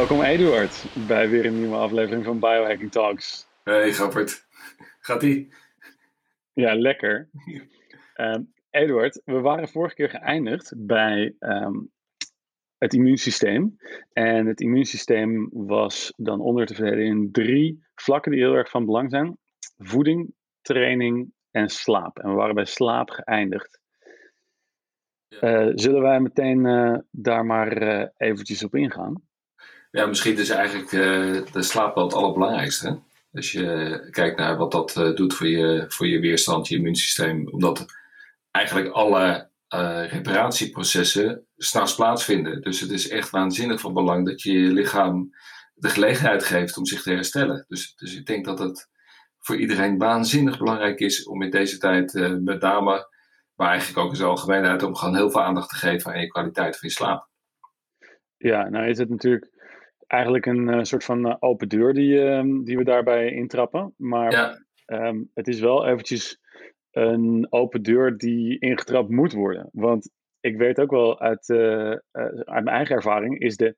Welkom Eduard bij weer een nieuwe aflevering van Biohacking Talks. Hey Gappert, gaat ie? Ja, lekker. Um, Eduard, we waren vorige keer geëindigd bij ehm, het immuunsysteem. En het immuunsysteem was dan onder te verdelen in drie vlakken die heel erg van belang zijn: voeding, training en slaap. En we waren bij slaap geëindigd. Uh, zullen wij meteen uh, daar maar uh, eventjes op ingaan? Ja, misschien is eigenlijk de slaap wel het allerbelangrijkste. Als je kijkt naar wat dat doet voor je, voor je weerstand, je immuunsysteem. Omdat eigenlijk alle reparatieprocessen s'nachts plaatsvinden. Dus het is echt waanzinnig van belang dat je je lichaam de gelegenheid geeft om zich te herstellen. Dus, dus ik denk dat het voor iedereen waanzinnig belangrijk is om in deze tijd met name, maar eigenlijk ook in zijn algemeenheid, om gewoon heel veel aandacht te geven aan je kwaliteit van je slaap. Ja, nou is het natuurlijk eigenlijk een uh, soort van uh, open deur die, uh, die we daarbij intrappen. Maar ja. um, het is wel eventjes een open deur die ingetrapt moet worden. Want ik weet ook wel uit, uit mijn eigen ervaring, is de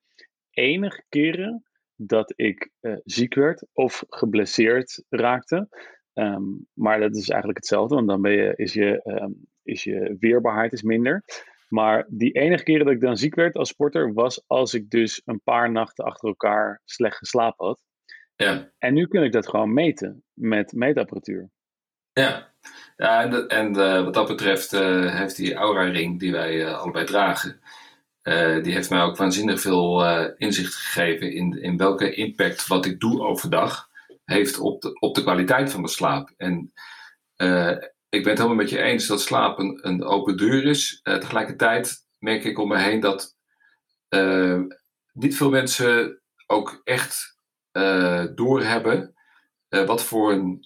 enige keren dat ik ziek werd of geblesseerd raakte. Um, maar dat is eigenlijk hetzelfde, want dan ben je, is, je, um, is je weerbaarheid is minder. Maar die enige keren dat ik dan ziek werd als sporter was als ik dus een paar nachten achter elkaar slecht geslapen had. Ja. En nu kun ik dat gewoon meten met meetapparatuur. Ja, ja en, en wat dat betreft uh, heeft die Aura-ring die wij uh, allebei dragen, uh, die heeft mij ook waanzinnig veel inzicht gegeven in, in welke impact wat ik doe overdag heeft op de, op de kwaliteit van mijn slaap. En ik ben het helemaal met je eens dat slaap een, open deur is. tegelijkertijd merk ik om me heen dat niet veel mensen ook echt doorhebben wat voor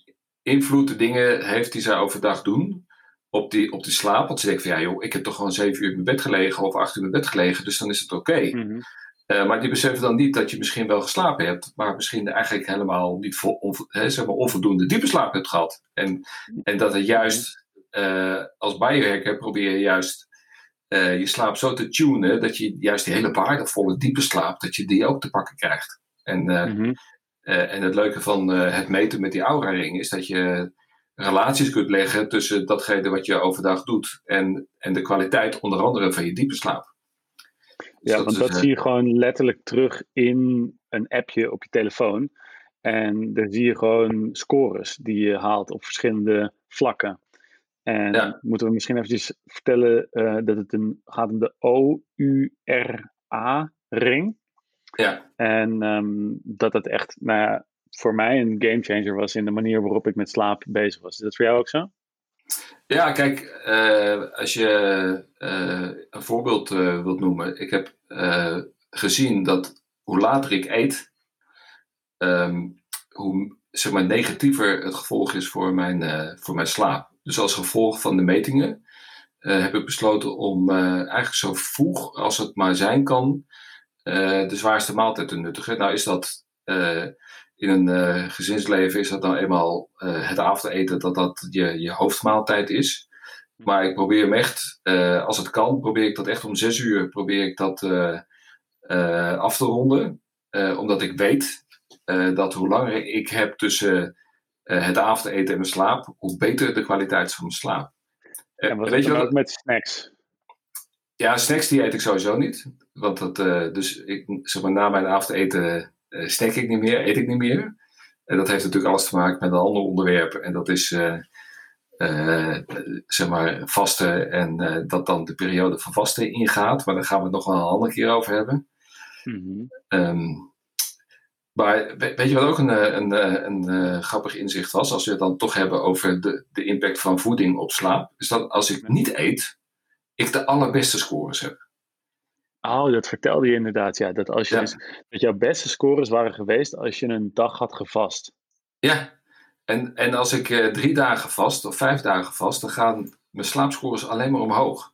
invloed de dingen heeft die zij overdag doen op die, op die slaap. Want ze denken van ja joh, ik heb toch gewoon zeven uur in mijn bed gelegen of acht uur in mijn bed gelegen, dus dan is het oké. -hmm. Uh, maar die beseffen dan niet dat je misschien wel geslapen hebt, maar misschien eigenlijk helemaal niet vo, on, he, zeg maar onvoldoende diepe slaap hebt gehad. En, en dat het juist uh, als biohacker probeer je juist uh, je slaap zo te tunen dat je juist die hele waardevolle diepe slaap, dat je die ook te pakken krijgt. En, mm -hmm. en het leuke van het meten met die aura ring is dat je relaties kunt leggen tussen datgene wat je overdag doet en, en de kwaliteit onder andere van je diepe slaap. Dus ja, dat want dat is, zie je gewoon letterlijk terug in een appje op je telefoon. En daar zie je gewoon scores die je haalt op verschillende vlakken. En ja. moeten we misschien eventjes vertellen uh, dat het een, gaat om de O-U-R-A-ring. Ja. En um, dat het echt, nou ja, voor mij een gamechanger was in de manier waarop ik met slaap bezig was. Is dat voor jou ook zo? Ja, kijk, uh, als je uh, een voorbeeld wilt noemen. Ik heb gezien dat hoe later ik eet, um, hoe zeg maar, negatiever het gevolg is voor mijn, voor mijn slaap. Dus als gevolg van de metingen heb ik besloten om eigenlijk zo vroeg als het maar zijn kan de zwaarste maaltijd te nuttigen. Nou is dat in een gezinsleven is dat nou eenmaal het avondeten dat dat je, je hoofdmaaltijd is. Maar ik probeer hem echt, uh, als het kan, probeer ik dat echt om zes uur probeer ik dat af te ronden. omdat ik weet dat hoe langer ik heb tussen het avondeten en mijn slaap, hoe beter de kwaliteit van mijn slaap. en wat weet je wat? met snacks? Ja, snacks die eet ik sowieso niet. Want dat, dus ik, zeg maar, na mijn avondeten uh, snack ik niet meer, eet ik niet meer. En dat heeft natuurlijk alles te maken met een ander onderwerp. En dat is uh, uh, zeg maar vasten en dat dan de periode van vasten ingaat. Maar daar gaan we het nog wel een andere keer over hebben. Mm-hmm. Um, maar weet je wat ook een, een, een, een, grappig inzicht was, als we het dan toch hebben over de, de impact van voeding op slaap, is dat als ik niet eet, ik de allerbeste scores heb. Oh, dat vertelde je inderdaad. Ja, dat, als je, ja. Dus, dat jouw beste scores waren geweest als je een dag had gevast. Ja, en, en als ik uh, drie dagen vast of vijf dagen vast, dan gaan mijn slaapscores alleen maar omhoog.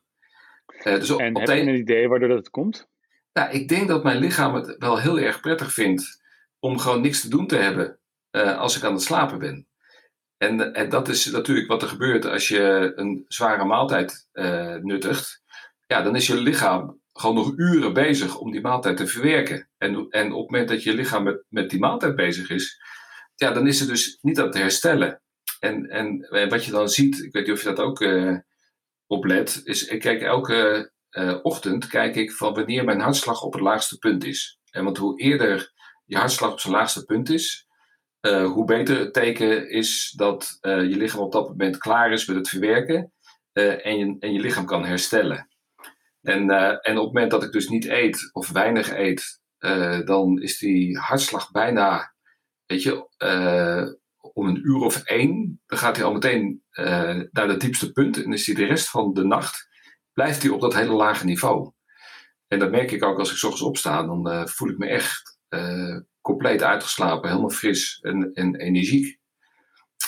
Uh, dus op, en op heb je een idee waardoor dat komt? Nou, ik denk dat mijn lichaam het wel heel erg prettig vindt om gewoon niks te doen te hebben uh, als ik aan het slapen ben. En, en dat is natuurlijk wat er gebeurt als je een zware maaltijd nuttigt. Ja, dan is je lichaam gewoon nog uren bezig om die maaltijd te verwerken. En, en op het moment dat je lichaam met, met die maaltijd bezig is, ja, dan is het dus niet aan het herstellen. En, en, wat je dan ziet, ik weet niet of je dat ook uh, oplet, is ik kijk elke uh, ochtend kijk ik van wanneer mijn hartslag op het laagste punt is. En want hoe eerder je hartslag op zijn laagste punt is, hoe beter het teken is dat je lichaam op dat moment klaar is met het verwerken en, je, en je lichaam kan herstellen. En, en op het moment dat ik dus niet eet of weinig eet, dan is die hartslag bijna, weet je, om een uur of één, dan gaat hij al meteen uh, naar het diepste punt. En is hij de rest van de nacht, blijft hij op dat hele lage niveau. En dat merk ik ook als ik s ochtends opsta. Dan uh, voel ik me echt compleet uitgeslapen, helemaal fris en, en energiek.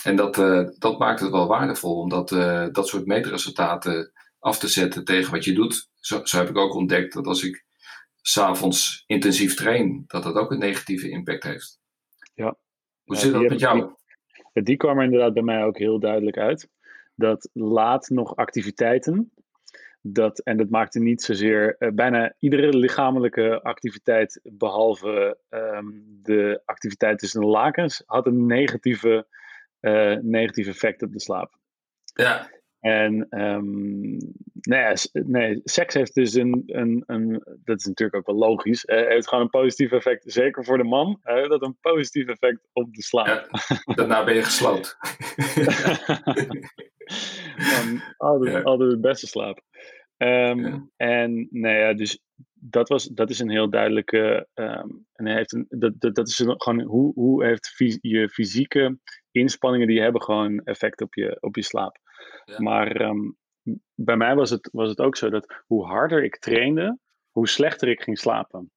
En dat, dat maakt het wel waardevol om dat, dat soort meetresultaten af te zetten tegen wat je doet. Zo, zo heb ik ook ontdekt dat als ik s'avonds intensief train, dat dat ook een negatieve impact heeft. Ja. Hoe zit dat met jou? die kwam er inderdaad bij mij ook heel duidelijk uit. Dat laat nog activiteiten. Dat, en dat maakte niet zozeer uh, bijna iedere lichamelijke activiteit, behalve um, de activiteit tussen de lakens, had een negatieve, uh, negatief effect op de slaap. Ja. En um, nou ja, nee, seks heeft dus een, een, een, dat is natuurlijk ook wel logisch, uh, heeft gewoon een positief effect, zeker voor de man, uh, dat een positief effect op de slaap. Ja, daarna ben je gesloopt. altijd, ja. altijd het beste slaap. Um, ja. En nou ja, dus dat, was, dat is een heel duidelijke. Um, en heeft een, dat, dat, dat is een, gewoon hoe, hoe heeft fys je fysieke inspanningen die hebben gewoon effect op je, op je slaap. Ja. Maar um, bij mij was het, was het ook zo dat hoe harder ik trainde, hoe slechter ik ging slapen.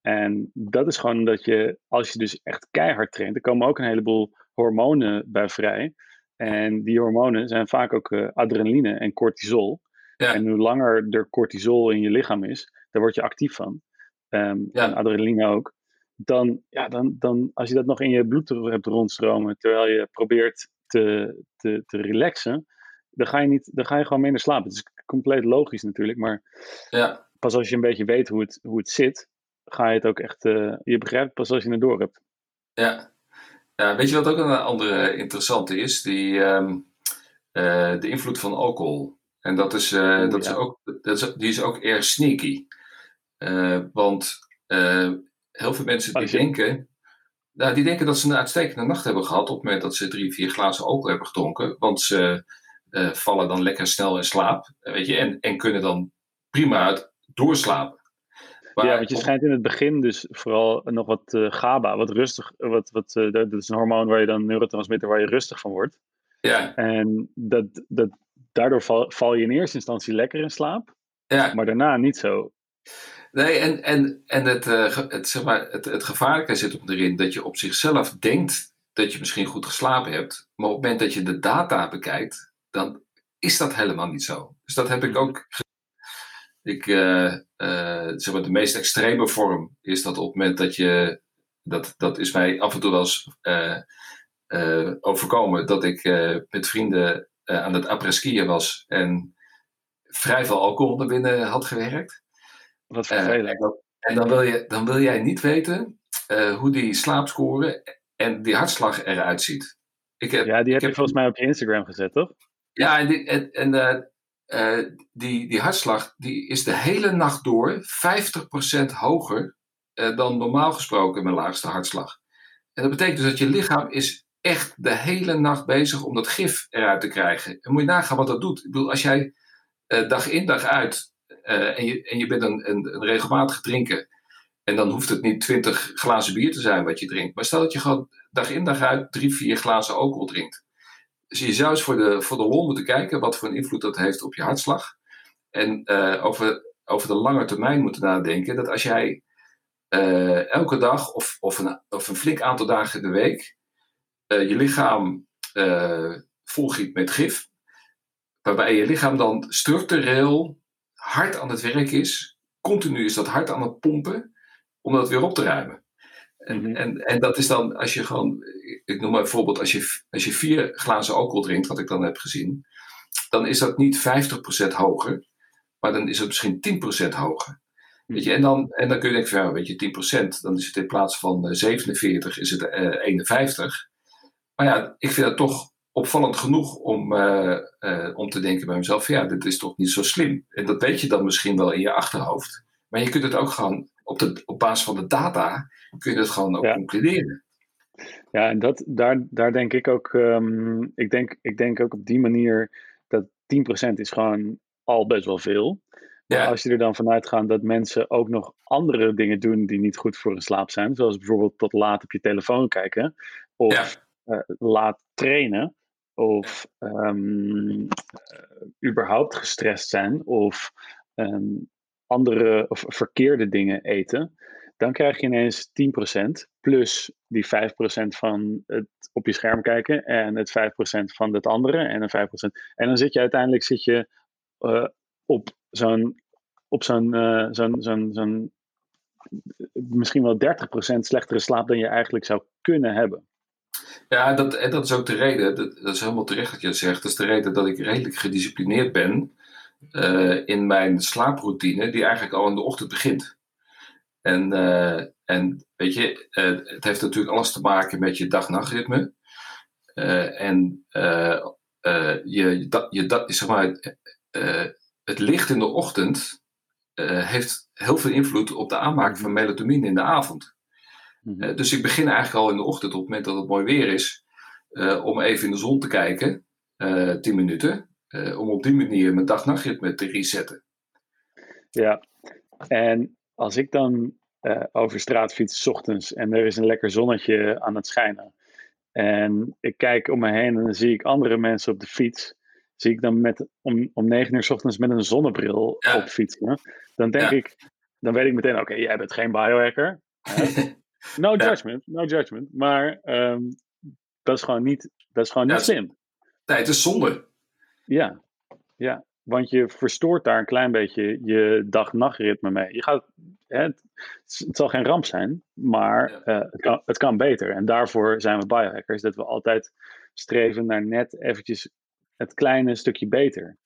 En dat is gewoon dat je, als je dus echt keihard traint, er komen ook een heleboel hormonen bij vrij. En die hormonen zijn vaak ook uh, adrenaline en cortisol. Ja. En hoe langer er cortisol in je lichaam is, daar word je actief van. Um, ja. En adrenaline ook. Dan, ja, dan, dan, als je dat nog in je bloed hebt rondstromen, terwijl je probeert te, te, te relaxen, dan ga, je niet, dan ga je gewoon minder slapen. Het is compleet logisch natuurlijk, maar ja. pas als je een beetje weet hoe het, hoe het zit, ga je het ook echt, uh, je begrijpt pas als je het door hebt. Ja. ja, weet je wat ook een andere interessante is? Die, um, uh, de invloed van alcohol. En dat is, uh, dat ja. is ook, dat is, die is ook erg sneaky. want heel veel mensen die denken, nou, die denken dat ze een uitstekende nacht hebben gehad op het moment dat ze drie, vier glazen alcohol hebben gedronken. Want ze uh, vallen dan lekker snel in slaap. Weet je, en, en kunnen dan prima uit doorslapen. Maar ja, want je schijnt in het begin dus vooral nog wat uh, GABA, wat rustig, wat, wat, uh, dat is een hormoon waar je dan neurotransmitter waar je rustig van wordt. Ja. En dat, dat, daardoor val, val je in eerste instantie lekker in slaap, ja. maar daarna niet zo. Nee, en, en, en het, het, zeg maar, het, het gevaarlijke zit erin dat je op zichzelf denkt dat je misschien goed geslapen hebt, maar op het moment dat je de data bekijkt, dan is dat helemaal niet zo. Dus dat heb ik ook. Ik, uh, uh, zeg maar, de meest extreme vorm is dat op het moment dat je. Dat, dat is mij af en toe wel eens uh, overkomen. Dat ik met vrienden aan het après-skiën was en vrij veel alcohol naar binnen had gewerkt. Wat vervelend. en, dan, en dan, wil je, dan wil jij niet weten hoe die slaapscore en die hartslag eruit ziet. Ik heb, ja, die heb je volgens mij op je Instagram gezet, toch? Ja, en, die, en, en uh, uh, die, die hartslag die is de hele nacht door 50% hoger uh, dan normaal gesproken mijn laagste hartslag. En dat betekent dus dat je lichaam is echt de hele nacht bezig om dat gif eruit te krijgen. En moet je nagaan wat dat doet. Ik bedoel, als jij dag in dag uit en, je, en je bent een, een, een regelmatig drinker. En dan hoeft het niet 20 glazen bier te zijn wat je drinkt. Maar stel dat je gewoon dag in dag uit drie, vier glazen alcohol drinkt dus je zou eens voor de, voor de lol moeten kijken wat voor een invloed dat heeft op je hartslag. En uh, over, over de lange termijn moeten nadenken dat als jij uh, elke dag of, of, een, of een flink aantal dagen in de week uh, je lichaam volgiet met gif, waarbij je lichaam dan structureel hard aan het werk is, continu is dat hard aan het pompen om dat weer op te ruimen. En, mhm. en, en dat is dan als je gewoon, ik noem maar bijvoorbeeld, als je, als je vier glazen alcohol drinkt, wat ik dan heb gezien, dan is dat niet 50% hoger, maar dan is het misschien 10% hoger. Weet je, en, dan, en dan kun je denken van, ja, weet je, 10%, dan is het in plaats van 47, is het 51. Maar ja, ik vind het toch opvallend genoeg om, om te denken bij mezelf, ja, dit is toch niet zo slim. En dat weet je dan misschien wel in je achterhoofd. Maar je kunt het ook gewoon op, de, op basis van de data kun je het gewoon ook concluderen. Ja, en dat, daar, daar denk ik ook, um, ik, denk, ik denk ook op die manier dat 10% is gewoon al best wel veel. Ja. als je er dan vanuit gaat dat mensen ook nog andere dingen doen die niet goed voor hun slaap zijn, zoals bijvoorbeeld tot laat op je telefoon kijken, of uh, laat trainen, of um, überhaupt gestrest zijn, of um, andere of verkeerde dingen eten, dan krijg je ineens 10% plus die 5% van het op je scherm kijken en het 5% van het andere en een 5%. En dan zit je uiteindelijk zit je, uh, op zo'n op zo'n uh, zo'n zo'n zo'n misschien wel 30% slechtere slaap dan je eigenlijk zou kunnen hebben. Ja, dat, en dat is ook de reden, dat, dat is helemaal terecht wat je zegt, dat is de reden dat ik redelijk gedisciplineerd ben uh, in mijn slaaproutine, die eigenlijk al in de ochtend begint. En, uh, en weet je, uh, het heeft natuurlijk alles te maken met je dag-nachtritme. en je, je, je, zeg maar, het licht in de ochtend heeft heel veel invloed op de aanmaak van melatonine in de avond. Mm dus ik begin eigenlijk al in de ochtend, op het moment dat het mooi weer is, om even in de zon te kijken, 10 minuten. Uh, om op die manier mijn dag-nachtritme te resetten. Ja, en als ik dan uh, over straat fiets s ochtends en er is een lekker zonnetje aan het schijnen. En ik kijk om me heen en dan zie ik andere mensen op de fiets. Zie ik dan met, om, om 9 uur s ochtends met een zonnebril op fietsen. Dan denk ik, dan weet ik meteen, oké, jij bent geen biohacker. no judgment, no judgment. Maar um, dat is gewoon niet, dat is gewoon niet slim. Nee, het is zonde. Ja, ja, want je verstoort daar een klein beetje je dag-nachtritme mee. Je gaat, hè, het, het, zal geen ramp zijn, maar uh, het, kan, het kan beter. En daarvoor zijn we biohackers, dat we altijd streven naar net eventjes het kleine stukje beter.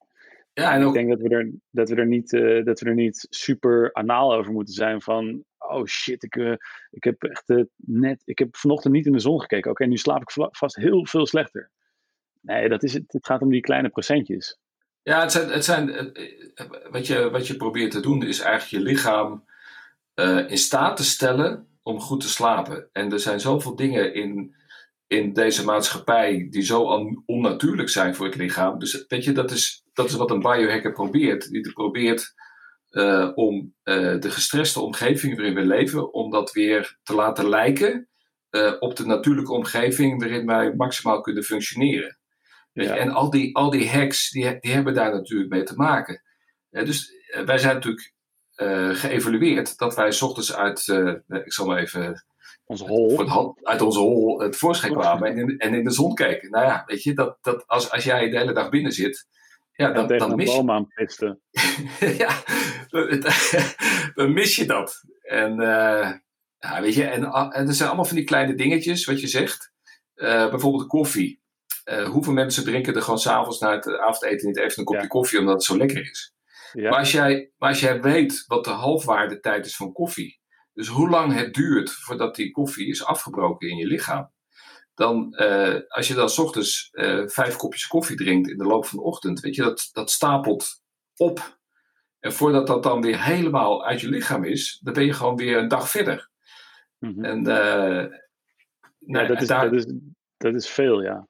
Ja, en ook... Ik denk dat we er, dat we er, niet, uh, dat we er niet super anaal over moeten zijn van... Oh shit, ik, uh, ik heb echt net... Ik heb vanochtend niet in de zon gekeken. Oké, nu slaap ik vast heel veel slechter. Nee, dat is het. Het gaat om die kleine procentjes. Ja, het zijn, het zijn, wat, je, wat je probeert te doen is eigenlijk je lichaam uh, in staat te stellen om goed te slapen. En er zijn zoveel dingen in, in deze maatschappij die zo onnatuurlijk zijn voor het lichaam. Dus weet je, dat is, dat is wat een biohacker probeert. Die probeert uh, om uh, de gestreste omgeving waarin we leven, om dat weer te laten lijken op de natuurlijke omgeving waarin wij maximaal kunnen functioneren. Ja. En al die, al die hacks, die, die hebben daar natuurlijk mee te maken. dus eh, wij zijn natuurlijk uh, geëvalueerd dat wij s ochtends uit, uh, ik zal maar even onze hol. uit onze hol het voorschijn kwamen en in, en in de zon keken. Nou ja, weet je, dat, dat als, als jij de hele dag binnen zit, ja, dan, dan mis je. ja, dan mis je dat. En, uh, ja, weet je, en, en er zijn allemaal van die kleine dingetjes, wat je zegt. Bijvoorbeeld koffie. Uh, hoeveel mensen drinken er gewoon s'avonds na het avondeten niet even een kopje koffie omdat het zo lekker is? Ja. Maar, als jij, maar als jij weet wat de halfwaardetijd is van koffie, dus hoe lang het duurt voordat die koffie is afgebroken in je lichaam, dan uh, als je dan s ochtends uh, vijf kopjes koffie drinkt in de loop van de ochtend, weet je, dat, dat stapelt op. En voordat dat dan weer helemaal uit je lichaam is, dan ben je gewoon weer een dag verder. Mm -hmm. En nou, ja, dat, is, daar... dat, is, dat is veel, ja.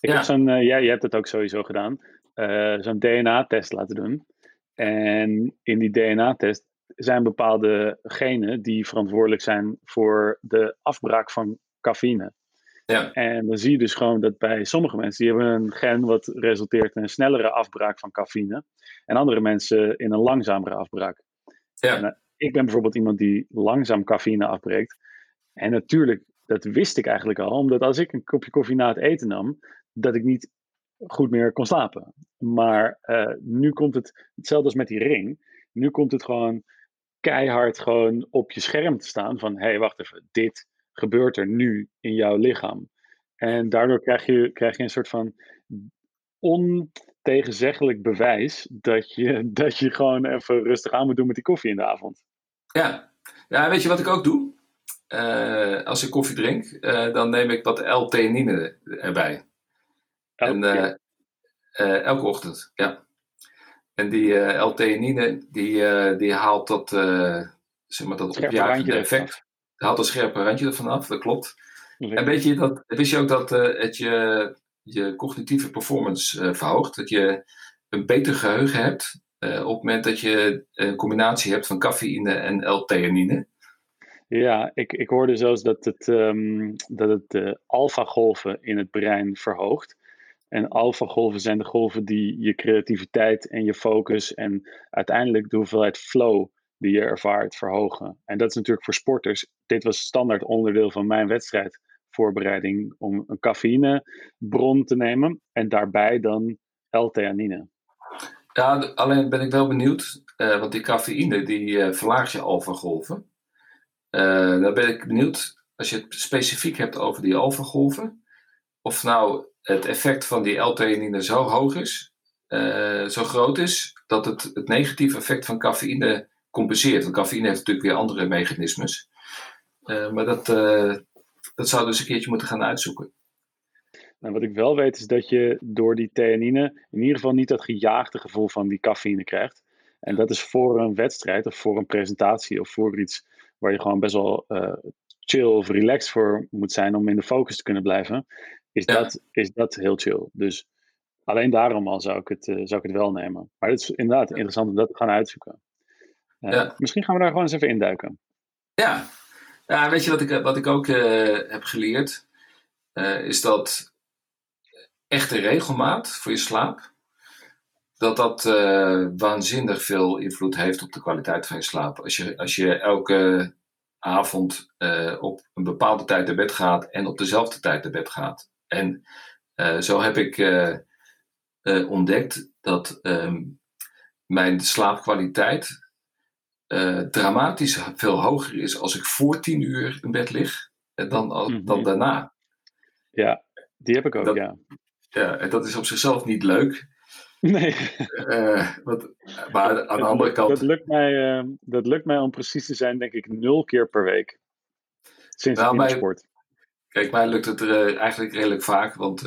Ik heb zo'n, uh, jij, hebt het ook sowieso gedaan, uh, zo'n DNA-test laten doen. En in die DNA-test zijn bepaalde genen die verantwoordelijk zijn voor de afbraak van cafeïne. Ja. En dan zie je dus gewoon dat bij sommige mensen, die hebben een gen wat resulteert in een snellere afbraak van cafeïne. En andere mensen in een langzamere afbraak. Ja. En, uh, ik ben bijvoorbeeld iemand die langzaam cafeïne afbreekt. En natuurlijk, dat wist ik eigenlijk al, omdat als ik een kopje koffie na het eten nam, dat ik niet goed meer kon slapen. Maar uh, nu komt het, hetzelfde als met die ring, nu komt het gewoon keihard gewoon op je scherm te staan van, hé, hey, wacht even, dit gebeurt er nu in jouw lichaam. En daardoor krijg je, krijg je een soort van ontegenzeggelijk bewijs dat je, dat je gewoon even rustig aan moet doen met die koffie in de avond. Ja. ja, weet je wat ik ook doe? Uh, als ik koffie drink, uh, dan neem ik wat L-theanine erbij. En, uh, elke ochtend, ja. En die L-theanine, die, die haalt dat, zeg maar, dat opjagende effect. Haalt dat scherpe randje ervan af, dat klopt. En weet je, dat, wist je ook dat het je, je cognitieve performance verhoogt? Dat je een beter geheugen hebt op het moment dat je een combinatie hebt van cafeïne en L-theanine. Ja, ik, ik hoorde zelfs dat het, um, dat het de alfa-golven in het brein verhoogt. En alfa-golven zijn de golven die je creativiteit en je focus en uiteindelijk de hoeveelheid flow die je ervaart verhogen. En dat is natuurlijk voor sporters. Dit was standaard onderdeel van mijn wedstrijdvoorbereiding om een cafeïnebron te nemen en daarbij dan L-theanine. Ja, alleen ben ik wel benieuwd, uh, want die cafeïne die uh, verlaagt je alfa-golven. Uh, dan ben ik benieuwd, als je het specifiek hebt over die alfagolven, of nou het effect van die L-theanine zo hoog is, uh, zo groot is, dat het het negatieve effect van cafeïne compenseert. Want cafeïne heeft natuurlijk weer andere mechanismes. Uh, maar dat, dat zou dus een keertje moeten gaan uitzoeken. Nou, wat ik wel weet is dat je door die theanine in ieder geval niet dat gejaagde gevoel van die cafeïne krijgt. En dat is voor een wedstrijd of voor een presentatie of voor iets waar je gewoon best wel uh, chill of relaxed voor moet zijn om in de focus te kunnen blijven, is, dat, is dat heel chill. Dus alleen daarom al zou ik het, uh, zou ik het wel nemen. Maar het is inderdaad interessant om dat te gaan uitzoeken. Uh, ja. Misschien gaan we daar gewoon eens even induiken. Ja, ja weet je wat ik, wat ik ook heb geleerd? is dat echte regelmaat voor je slaap, dat dat waanzinnig veel invloed heeft op de kwaliteit van je slaap. Als je, als je elke avond op een bepaalde tijd naar bed gaat en op dezelfde tijd naar bed gaat. En uh, zo heb ik ontdekt dat um, mijn slaapkwaliteit dramatisch veel hoger is als ik voor tien uur in bed lig dan, mm dan daarna. Ja, die heb ik ook, dat, ja. Ja, en dat is op zichzelf niet leuk. Nee. Wat, maar aan de andere kant. Dat lukt, mij, dat lukt mij om precies te zijn, denk ik, nul keer per week. Sinds nou, ik sport. Kijk, mij lukt het uh, eigenlijk redelijk vaak. Want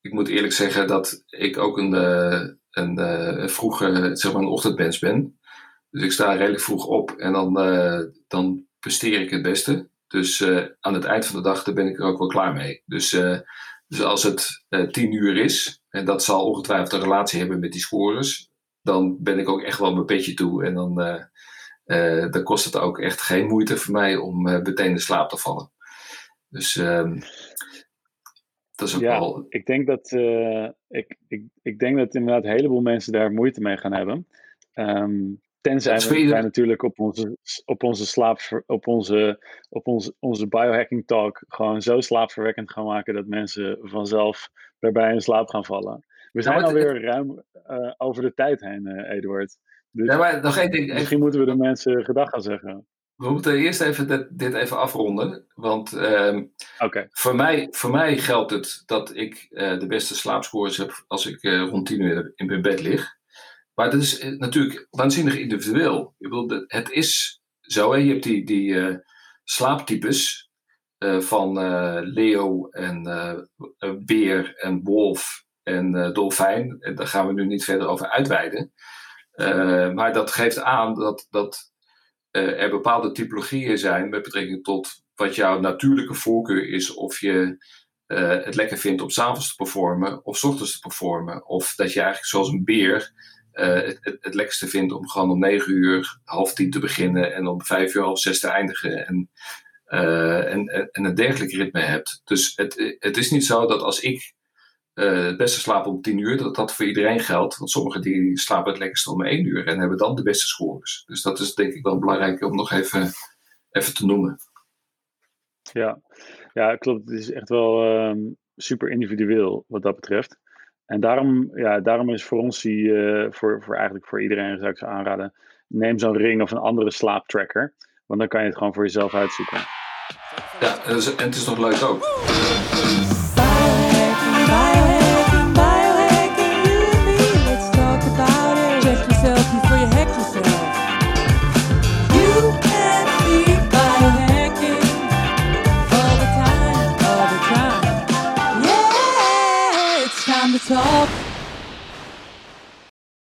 ik moet eerlijk zeggen dat ik ook een, een, een vroege, zeg maar ochtendmens ben. Dus ik sta redelijk vroeg op en dan, dan presteer ik het beste. Dus aan het eind van de dag daar ben ik er ook wel klaar mee. Dus dus als het tien uur is, en dat zal ongetwijfeld een relatie hebben met die scores, dan ben ik ook echt wel mijn petje toe. En dan, dan kost het ook echt geen moeite voor mij om meteen in slaap te vallen. Dus um, dat is ook ja, wel. Ik denk dat, ik, ik, ik denk dat inderdaad een heleboel mensen daar moeite mee gaan hebben. Um, Tenzij we wij natuurlijk op onze, op onze slaap, op onze, op onze, onze biohacking talk gewoon zo slaapverwekkend gaan maken dat mensen vanzelf daarbij in slaap gaan vallen. We zijn alweer ruim uh, over de tijd heen, uh, Eduard. Dus ja, maar nog één ding. Misschien moeten we de mensen gedag gaan zeggen. We moeten eerst even dit, dit even afronden. Want okay. voor, mij, voor mij geldt het dat ik uh, de beste slaapscores heb als ik rond 10 uur in mijn bed lig. Maar dat is eh, natuurlijk waanzinnig individueel. Ik bedoel, het is zo, hè? je hebt die, die slaaptypes van Leo en beer en wolf en dolfijn. En daar gaan we nu niet verder over uitweiden. maar dat geeft aan dat, dat er bepaalde typologieën zijn met betrekking tot wat jouw natuurlijke voorkeur is. Of je het lekker vindt om s'avonds te performen of s ochtends te performen. Of dat je eigenlijk zoals een beer uh, het, het, het, lekkerste vindt om gewoon om negen uur, half tien te beginnen en om vijf uur, half zes te eindigen. En, en, en, een dergelijk ritme hebt. Dus het, het is niet zo dat als ik uh, het beste slaap om tien uur, dat dat voor iedereen geldt. Want sommigen die slapen het lekkerste om één uur en hebben dan de beste scores. Dus dat is denk ik wel belangrijk om nog even, even te noemen. Ja. ja, klopt. Het is echt wel um, super individueel wat dat betreft. En daarom, ja, daarom is voor ons die, uh, voor, voor eigenlijk voor iedereen zou ik ze aanraden, neem zo'n ring of een andere slaaptracker. Want dan kan je het gewoon voor jezelf uitzoeken. Ja, en het is nog leuk ook.